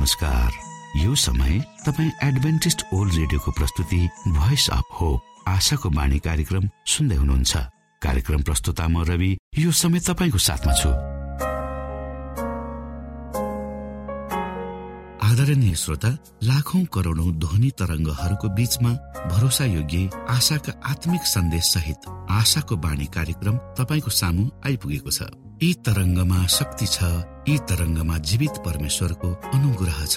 नमस्कार। यो समय तपाईँ एडभेन्टिस्ट ओल्ड रेडियोको प्रस्तुति भोइस अफ होप आशाको बाणी कार्यक्रम सुन्दै हुनुहुन्छ। कार्यक्रम प्रस्तुता म रवि यो समय तपाईँको साथमा छु। आदरणीय श्रोता लाखौं करोडौं ध्वनि तरङ्गहरूको बीचमा भरोसा योग्य आशाका आत्मिक सन्देश सहित आशाको बाणी कार्यक्रम तपाईँको सामु आइपुगेको छ। यी तरङ्गमा शक्ति छ यी तरङ्गमा जीवित परमेश्वरको अनुग्रह छ।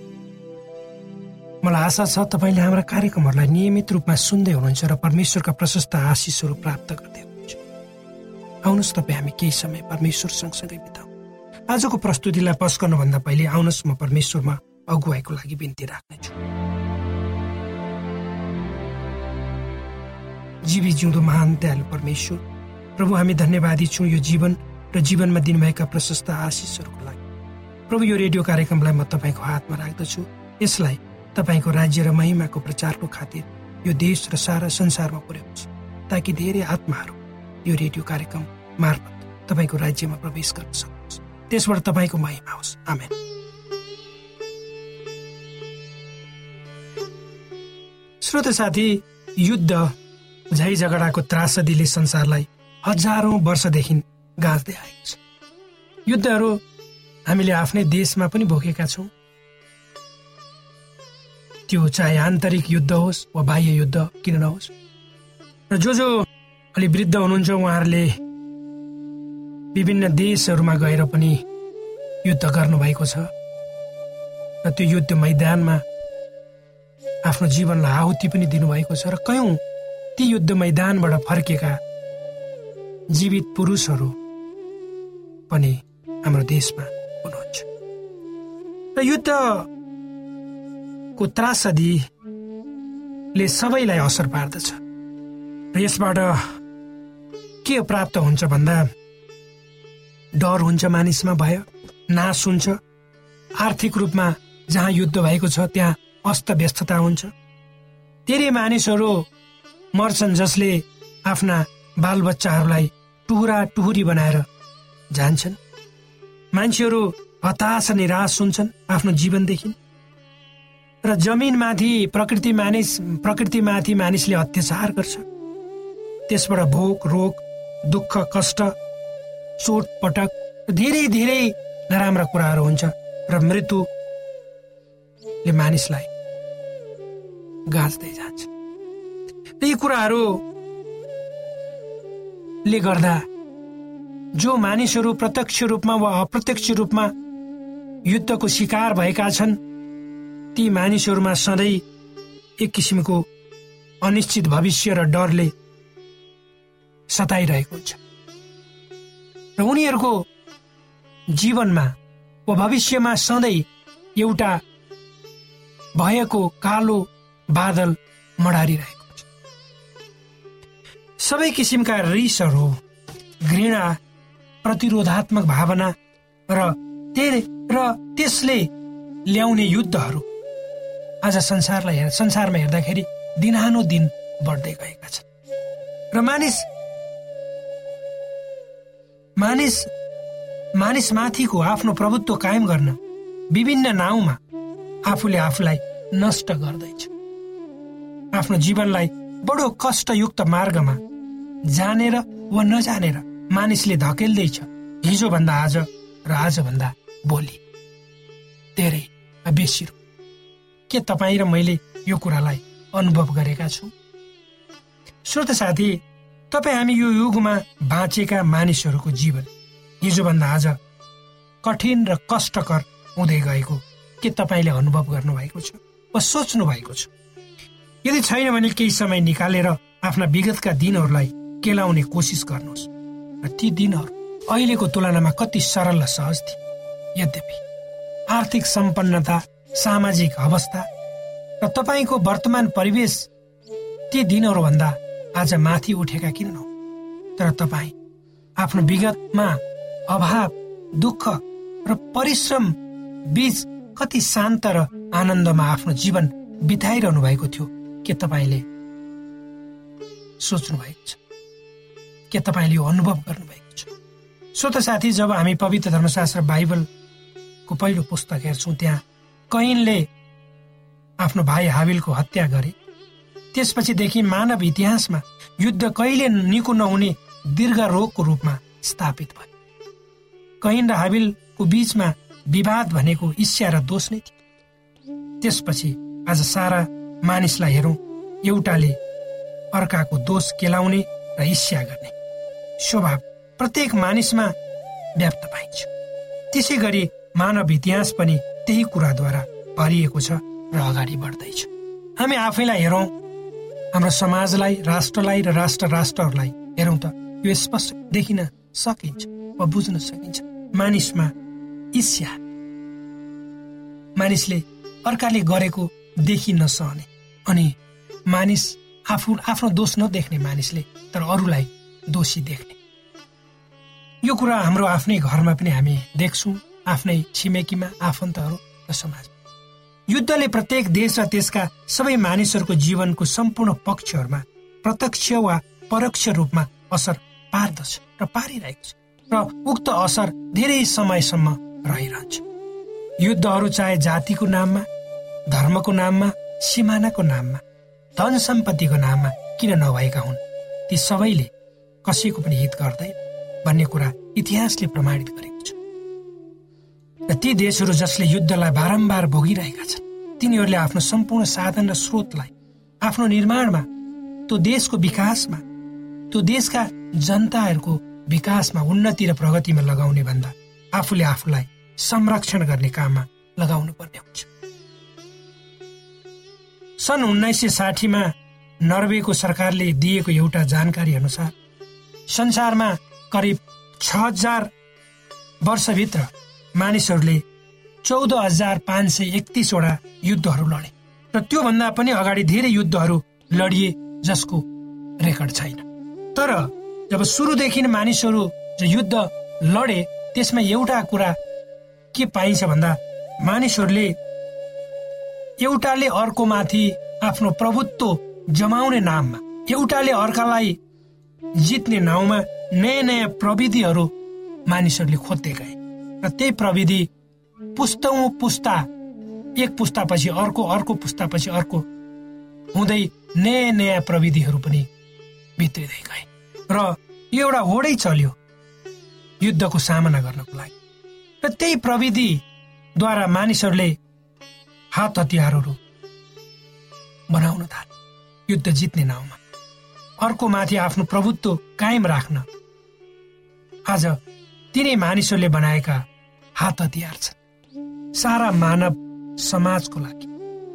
मलाई आशा छ तपाईँले हाम्रा कार्यक्रमहरूलाई नियमित रूपमा सुन्दै हुनुहुन्छ र परमेश्वरका प्रशस्त आशिषहरू प्राप्त गर्दै हुनुहुन्छ। आउनुहोस् तपाईँ हामी केही समय परमेश्वर सँगसँगै बिताउ। आजको प्रस्तुतिलाई पस गर्नुभन्दा पहिले आउनुहोस् म परमेश्वरमा अगुवाईको लागि बिन्ती राख्नेछु। जीवी जिउँदो महान दयालु परमेश्वर प्रभु हामी धन्यवादी छौँ यो जीवन र जीवनमा दिनुभएका प्रशस्त आशिषहरूको लागि। प्रभु यो रेडियो कार्यक्रमलाई म तपाईँको हातमा राख्दछु। यसलाई तपाईँको राज्य र महिमाको प्रचारको खातिर यो देश र सारा संसारमा पुर्याउँछ ताकि धेरै आत्माहरू यो रेडियो कार्यक्रम मार्फत तपाईँको राज्यमा प्रवेश गर्न सक्नुहोस् त्यसबाट तपाईँको महिमा होस्। आमेन। श्रोत साथी युद्ध झै झगडाको त्रासदीले संसारलाई हजारौं वर्षदेखि गाँच्दै आएको छ। युद्धहरू हामीले आफ्नै देशमा पनि भोगेका छौँ। त्यो चाहे आन्तरिक युद्ध होस् वा बाह्य युद्ध किन नहोस्? र जो जो अलि वृद्ध हुनुहुन्छ उहाँहरूले विभिन्न देशहरूमा गएर पनि युद्ध गर्नुभएको छ। र त्यो युद्ध मैदानमा आफ्नो जीवनलाई आहुति पनि दिनुभएको छ। र कयौँ ती युद्ध मैदानबाट फर्केका जीवित पुरुषहरू पनि हाम्रो देशमा हुनुहुन्छ। र युद्ध को त्रासदीले सबैलाई असर पार्दछ। र यसबाट के प्राप्त हुन्छ भन्दा डर हुन्छ मानिसमा भय नाश हुन्छ। आर्थिक रूपमा जहाँ युद्ध भएको छ त्यहाँ अस्त व्यस्तता हुन्छ। धेरै मानिसहरू मर्छन् जसले आफ्ना बालबच्चाहरूलाई टुहुरा टुहुरी बनाएर जान्छन्। मान्छेहरू हताश निराश हुन्छन् आफ्नो जीवनदेखि। र जमिनमाथि प्रकृति मानिस प्रकृतिमाथि मानिसले अत्याचार गर्छ। त्यसबाट भोक रोग दुःख कष्ट चोट पटक धेरै धेरै नराम्रा कुराहरू हुन्छ र मृत्युले मानिसलाई गाँच्दै जान्छ। यी कुराहरूले गर्दा जो मानिसहरू प्रत्यक्ष रूपमा वा अप्रत्यक्ष रूपमा युद्धको शिकार भएका छन् ती मानिसहरूमा सधैँ एक किसिमको अनिश्चित भविष्य र डरले सताइरहेको हुन्छ। र उनीहरूको जीवनमा वा भविष्यमा सधैँ एउटा भएको कालो बादल मडारिरहेको हुन्छ। सबै किसिमका रिसहरू घृणा प्रतिरोधात्मक भावना र र त्यसले ल्याउने युद्धहरू आज संसारलाई हेर संसारमा हेर्दाखेरि दिनानुदिन बढ्दै गएका छन्। र मानिस मानिस मानिस माथिको आफ्नो प्रभुत्व कायम गर्न विभिन्न नाउँमा आफूले आफूलाई नष्ट गर्दैछ। आफ्नो जीवनलाई बडो कष्टयुक्त मार्गमा जानेर वा नजानेर मानिसले धकेल्दैछ। हिजोभन्दा आज र आजभन्दा भोलि। धेरै बेसी के तपाईँ र मैले यो कुरालाई अनुभव गरेका छौँ? श्रोत साथी तपाईँ हामी यो युगमा बाँचेका मानिसहरूको जीवन हिजोभन्दा आज कठिन र कष्टकर हुँदै गएको के तपाईँले अनुभव गर्नुभएको छ वा सोच्नु भएको छ? यदि छैन भने केही समय निकालेर आफ्ना विगतका दिनहरूलाई केलाउने कोसिस गर्नुहोस्। र ती दिनहरू अहिलेको तुलनामा कति सरल र सहज थिए। यद्यपि आर्थिक सम्पन्नता सामाजिक अवस्था र तपाईँको वर्तमान परिवेश ती दिनहरूभन्दा आज माथि उठेका किन नहो तर तपाईँ आफ्नो विगतमा अभाव दुःख र परिश्रम बीच कति शान्त र आनन्दमा आफ्नो जीवन बिताइरहनु भएको थियो के तपाईँले सोच्नु भएको छ? के तपाईँले यो अनुभव गर्नुभएको छ? सो त साथी जब हामी पवित्र धर्मशास्त्र बाइबलको पहिलो पुस्तक हेर्छौँ त्यहाँ कैनले आफ्नो भाइ हाविलको हत्या गरे। त्यसपछिदेखि मानव इतिहासमा युद्ध कहिले निको नहुने दीर्घ रोगको रूपमा स्थापित भयो। कैन र हाबिलको बीचमा विवाद भनेको इस्या र दोष नै थियो। त्यसपछि आज सारा मानिसलाई हेरौँ एउटाले अर्काको दोष केलाउने र इस्या गर्ने। स्वभाव प्रत्येक मानिसमा व्याप्त पाइन्छ। त्यसै गरी मानव इतिहास पनि त्यही कुराद्वारा भरिएको छ र अगाडि बढ्दैछ। हामी आफैलाई हेरौँ। हाम्रो समाजलाई राष्ट्रलाई र राष्ट्र राष्ट्रहरूलाई हेरौँ त यो स्पष्ट देखिन सकिन्छ वा बुझ्न सकिन्छ। मानिसमा इस्या मानिसले अर्काले गरेको देखि नसहने अनि मानिस आफू आफ्नो दोष नदेख्ने मानिसले तर अरूलाई दोषी देख्ने। यो कुरा हाम्रो आफ्नै घरमा पनि हामी देख्छौँ। आफ्नै छिमेकीमा आफन्तहरू र समाजमा युद्धले प्रत्येक देश र त्यसका सबै मानिसहरूको जीवनको सम्पूर्ण पक्षहरूमा प्रत्यक्ष वा परोक्ष रूपमा असर पार्दछ र पारिरहेको छ र उक्त असर धेरै समयसम्म रहिरहन्छ। युद्धहरू चाहे जातिको नाममा धर्मको नाममा सिमानाको नाममा धन सम्पत्तिको नाममा किन नभएका हुन् ती सबैले कसैको पनि हित गर्दै भन्ने कुरा इतिहासले प्रमाणित गरेको छ र ती देशहरू जसले युद्धलाई बारम्बार भोगिरहेका छन् तिनीहरूले आफ्नो सम्पूर्ण साधन र स्रोतलाई आफ्नो निर्माणमा त्यो देशको विकासमा त्यो देशका जनताहरूको विकासमा उन्नति र प्रगतिमा लगाउने भन्दा आफूले आफूलाई संरक्षण गर्ने काममा लगाउनु पर्ने हुन्छ। सन् उन्नाइस सय साठीमा नर्वेको सरकारले दिएको एउटा जानकारी अनुसार संसारमा करिब छ हजार वर्षभित्र मानिसहरूले चौध हजार पाँच सय एकतिसवटा युद्धहरू लडे र त्योभन्दा पनि अगाडि धेरै युद्धहरू लडिए जसको रेकर्ड छैन। तर जब सुरुदेखि मानिसहरू युद्ध लडे त्यसमा एउटा कुरा के पाइन्छ भन्दा मानिसहरूले एउटाले अर्कोमाथि आफ्नो प्रभुत्व जमाउने नाममा एउटाले अर्कालाई जित्ने नाउँमा नयाँ नयाँ प्रविधिहरू मानिसहरूले खोज्दै गए। र त्यही प्रविधि पुस्तौँ पुस्ता। एक पुस्तापछि अर्को अर्को पुस्तापछि अर्को। हुँदै नयाँ नयाँ प्रविधिहरू पनि भित्रिँदै गए। र यो एउटा होडै चल्यो युद्धको सामना गर्नको लागि। र त्यही प्रविधिद्वारा मानिसहरूले हात हतियारहरू बनाउन थाले। युद्ध जित्ने नाउँमा। अर्को माथि आफ्नो प्रभुत्व कायम राख्न। आज तिनै मानिसहरूले बनाएका हात हतियार छन् सारा मानव समाजको लागि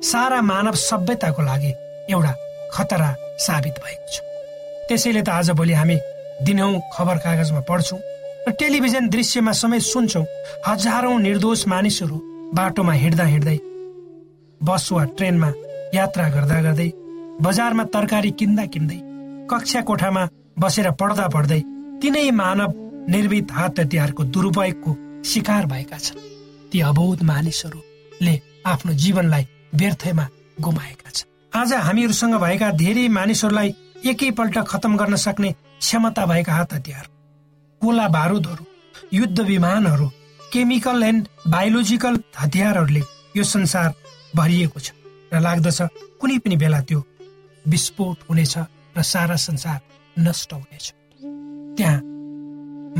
सारा मानव सभ्यताको लागि एउटा खतरा साबित भएको छ। त्यसैले त आज भोलि हामी दिनौँ खबर कागजमा पढ्छौँ र टेलिभिजन दृश्यमा समेत सुन्छौँ हजारौँ निर्दोष मानिसहरू बाटोमा हिँड्दा हिँड्दै बस वा ट्रेनमा यात्रा गर्दा गर्दै बजारमा तरकारी किन्दा किन्दै कक्षा कोठामा बसेर पढ्दा पढ्दै तिनै मानव निर्मित हात हतियारको दुरुपयोगको शिकार भएका छन्। ती अबोध मानिसहरूले आफ्नो जीवनलाई व्यर्थमा गुमाएका छन्। आज हामीहरूसँग भएका धेरै मानिसहरूलाई एकैपल्ट खतम गर्न सक्ने क्षमता भएका हात हतियार गोला बारुदहरू युद्ध विमानहरू केमिकल एन्ड बायोलोजिकल हतियारहरूले यो संसार भरिएको छ र लाग्दछ कुनै पनि बेला त्यो विस्फोट हुनेछ र सारा संसार नष्ट हुनेछ। त्यहाँ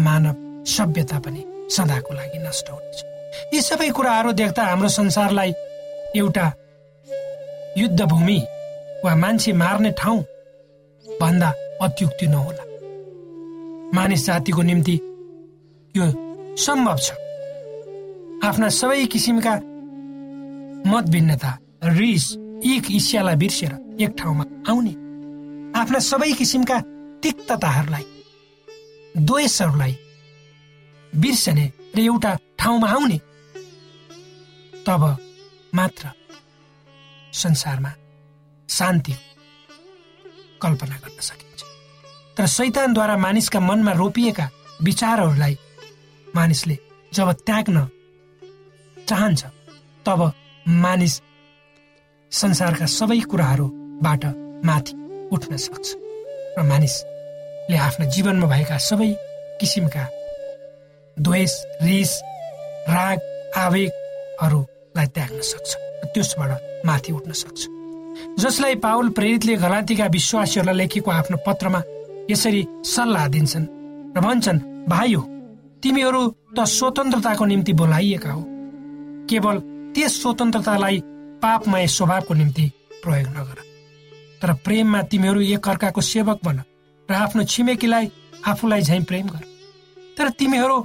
मानव सभ्यता पनि सदाको लागि नष्ट हुनेछ। यी सबै कुराहरू देख्दा हाम्रो संसारलाई एउटा युद्ध भूमि वा मान्छे मार्ने ठाउँ भन्दा अत्युक्ति नहोला। मानिस जातिको निम्ति यो सम्भव छ। आफ्ना सबै किसिमका मत भिन्नता रिस एक इस्यालाई बिर्सेर एक ठाउँमा आउने। आफ्ना सबै किसिमका तिक्तताहरूलाई द्वेषहरूलाई बिर्सने र एउटा ठाउँमा आउने। तब मात्र संसारमा शान्ति कल्पना गर्न सकिन्छ। तर शैतानद्वारा मानिसका मनमा रोपिएका विचारहरूलाई मानिसले जब त्याग्न चाहन्छ तब मानिस संसारका सबै कुराहरूबाट माथि उठ्न सक्छ। र मानिसले आफ्ना जीवनमा भएका सबै किसिमका द्वेष रिस राग आवेगहरूलाई त्याग्न सक्छ त्यसबाट माथि उठ्न सक्छ। जसलाई पावल प्रेरितले गलातीका विश्वासीहरूलाई लेखेको आफ्नो पत्रमा यसरी सल्लाह दिन्छन् र भन्छन् भाइ हो तिमीहरू त स्वतन्त्रताको निम्ति बोलाइएका हो। केवल त्यस स्वतन्त्रतालाई पापमय स्वभावको निम्ति प्रयोग नगर। तर प्रेममा तिमीहरू एक अर्काको सेवक बन र आफ्नो छिमेकीलाई आफूलाई झैँ प्रेम गर। तर तिमीहरू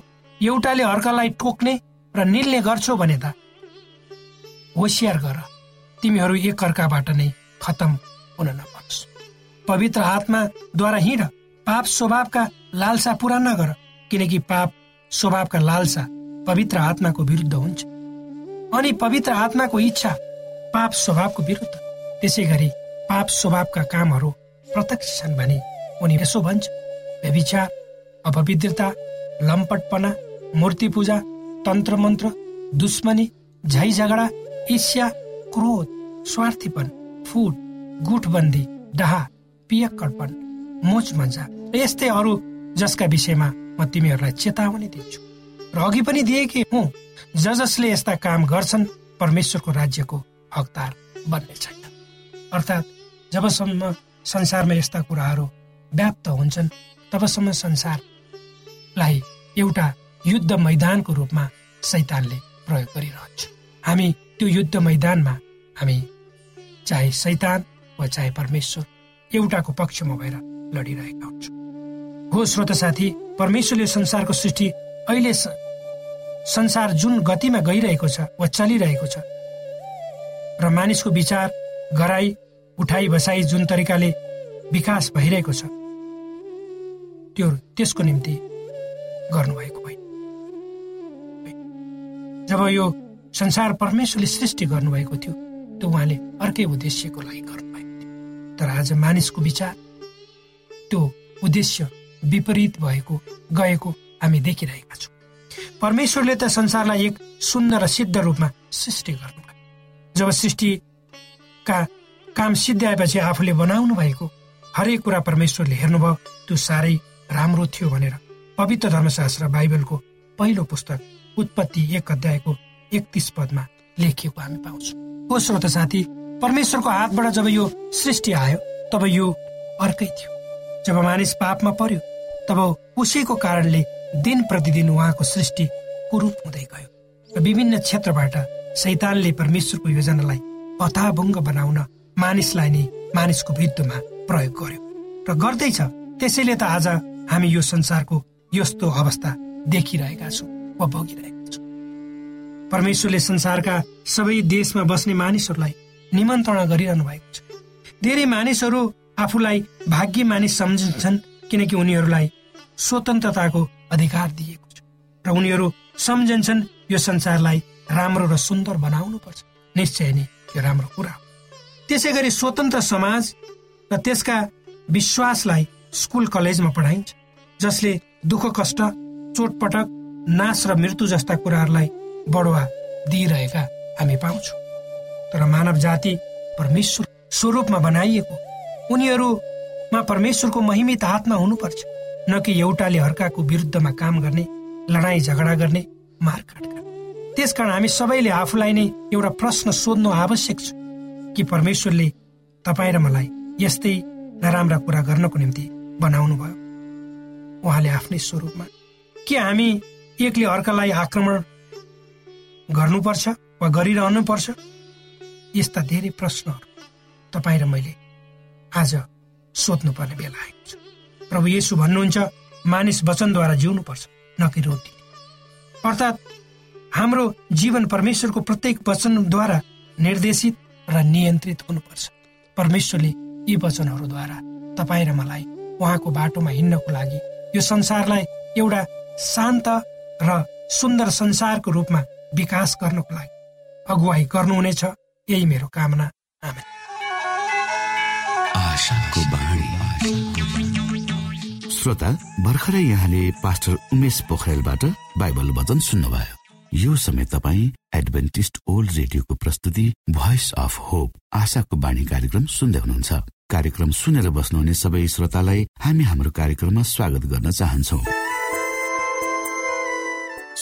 एउटाले अर्कालाई टोक्ने र निल्ने गर्छौ भने त होसियार गर। तिमीहरू एक अर्काबाट नै खतम हुन नपरोस्। पवित्र आत्माद्वारा हिँड। पाप स्वभावका लालसा पुरा नगर किनकि पाप स्वभावका लालसा पवित्र आत्माको विरुद्ध हुन्छ। अनि पवित्र आत्माको इच्छा पाप स्वभावको विरुद्ध। त्यसै गरी पाप स्वभावका कामहरू प्रत्यक्ष छन् भने उनी यसो भन्छ व्यविचार अपवित्रता लम्पटपना मूर्ति पूजा तन्त्र मन्त्र दुश्मनी झै झगडा ईर्ष्या क्रोध स्वार्थीपन फुट गुठबन्दी डाहा पियक्कडपन मोच मजा यस्तै अरू जसका विषयमा म तिमीहरूलाई चेतावनी दिन्छु। र अघि पनि दिएकी हुँ ज जसले यस्ता काम गर्छन् परमेश्वरको राज्यको हकदार बन्ने छैन। अर्थात् जबसम्म संसारमा यस्ता कुराहरू व्याप्त हुन्छन् तबसम्म संसारलाई एउटा युद्ध मैदानको रूपमा सैतानले प्रयोग गरिरहन्छ। हामी त्यो युद्ध मैदानमा हामी चाहे सैतान वा चाहे परमेश्वर एउटाको पक्षमा भएर लडिरहेका हुन्छौँ। हो श्रोत साथी परमेश्वरले संसारको सृष्टि अहिले संसार जुन गतिमा गइरहेको छ वा चलिरहेको छ र मानिसको विचार गराई उठाइ बसाई जुन तरिकाले विकास भइरहेको छ त्यो त्यसको निम्ति गर्नुभएको जब यो संसार परमेश्वरले सृष्टि गर्नुभएको थियो त्यो उहाँले अर्कै उद्देश्यको लागि गर्नुभएको थियो। तर आज मानिसको विचार त्यो उद्देश्य विपरीत भएको गएको हामी देखिरहेका छौँ। परमेश्वरले त संसारलाई एक सुन्दर र सिद्ध रूपमा सृष्टि गर्नुभयो। जब सृष्टिका काम सिद्ध्याएपछि आफूले बनाउनु भएको हरेक कुरा परमेश्वरले हेर्नुभयो त्यो साह्रै राम्रो थियो भनेर पवित्र धर्मशास्त्र बाइबलको पहिलो पुस्तक उत्पत्ति एक अध्यायको एकतिस पदमा लेखिएको हामी पाउँछौँ। हो श्रोत साथी परमेश्वरको हातबाट जब यो सृष्टि आयो तब यो अर्कै थियो। जब मानिस पापमा पर्यो तब उसैको कारणले दिन प्रतिदिन उहाँको सृष्टि कुरूप हुँदै गयो। र विभिन्न क्षेत्रबाट सैतानले परमेश्वरको योजनालाई अथाभङ्ग बनाउन मानिसलाई नै मानिसको विरुद्धमा प्रयोग गर्यो। र गर्दैछ त्यसैले त आज हामी यो संसारको यस्तो अवस्था देखिरहेका छौँ। वा भोगिरहेका छौँ। परमेश्वरले संसारका सबै देशमा बस्ने मानिसहरूलाई निमन्त्रणा गरिरहनु भएको छ। धेरै मानिसहरू आफूलाई भाग्य मानिस सम्झन्छन् किनकि उनीहरूलाई स्वतन्त्रताको अधिकार दिएको छ। र उनीहरू सम्झन्छन् यो संसारलाई राम्रो र सुन्दर बनाउनु पर्छ निश्चय नै यो राम्रो कुरा हो। त्यसै गरी स्वतन्त्र समाज र त्यसका विश्वासलाई स्कुल कलेजमा पढाइन्छ जसले दुःख कष्ट चोटपटक नाश र मृत्यु जस्ता कुराहरूलाई बढुवा दिइरहेका हामी पाउँछौँ। तर मानव जाति परमेश्वर स्वरूपमा बनाइएको उनीहरूमा परमेश्वरको महिमित आत्मा हुनुपर्छ न कि एउटाले अर्काको विरुद्धमा काम गर्ने लडाईँ झगडा गर्ने मारकाट गर्ने। त्यसकारण हामी सबैले आफूलाई नै एउटा प्रश्न सोध्नु आवश्यक छ कि परमेश्वरले तपाईँ र मलाई यस्तै नराम्रा कुरा गर्नको निम्ति बनाउनु भयो उहाँले आफ्नै स्वरूपमा के हामी एकले अर्कालाई आक्रमण गर्नुपर्छ वा गरिरहनु पर्छ यस्ता धेरै प्रश्नहरू तपाईँ र मैले आज सोध्नुपर्ने बेला आएको छ। प्रभु येसु भन्नुहुन्छ मानिस वचनद्वारा जिउनुपर्छ न कि रोटी अर्थात् हाम्रो जीवन परमेश्वरको प्रत्येक वचनद्वारा निर्देशित र नियन्त्रित हुनुपर्छ। परमेश्वरले यी वचनहरूद्वारा तपाईँ र मलाई उहाँको बाटोमा हिँड्नको लागि यो संसारलाई एउटा शान्त र सुन्दर संसारको रूपमा विकास गर्नको लागि अगुवाई गर्नुहुनेछ। यही मेरो कामना। श्रोता भर्खरै यहाँले पास्टर उमेश पोखरेलबाट बाइबल वचन सुन्नुभयो। यो समय तपाईँ एडभेन्टिस्ट ओल्ड रेडियोको प्रस्तुति भोइस अफ होप आशाको बाणी कार्यक्रम सुन्दै हुनुहुन्छ। कार्यक्रम सुनेर बस्नुहुने सबै श्रोतालाई हामी हाम्रो कार्यक्रममा स्वागत गर्न चाहन्छौ।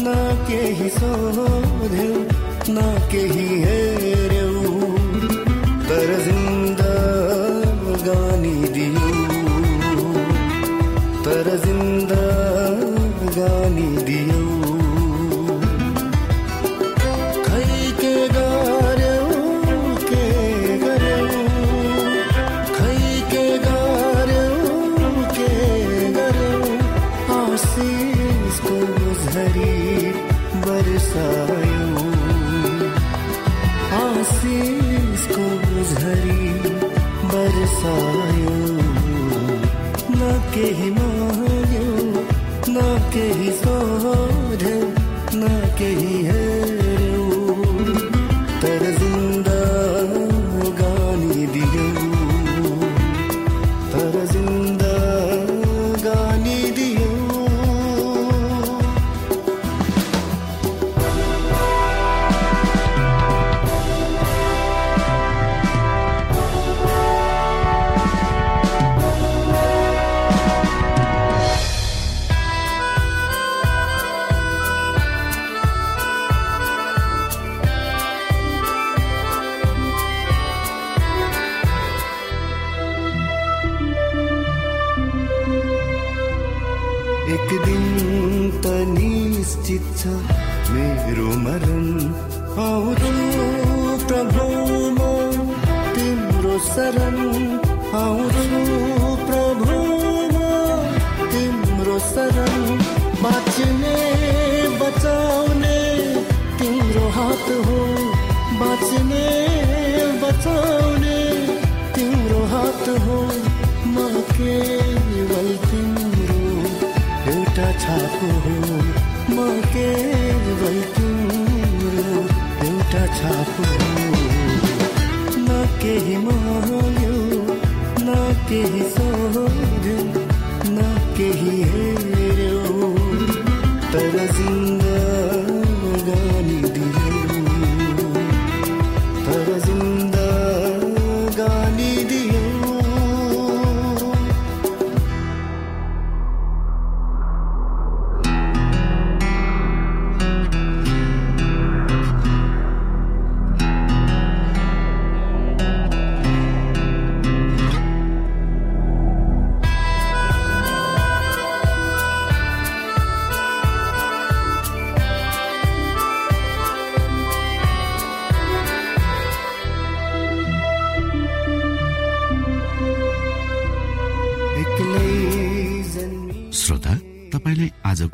न केही ही सोधे केही के ही केही बाँच्ने बचाउने तिम्रो हात हो म केवल तिम्रो। एउटा छाप हो म केवल तिम्रो। एउटा छाप हो न केही माग्यो न केही सोध्यो।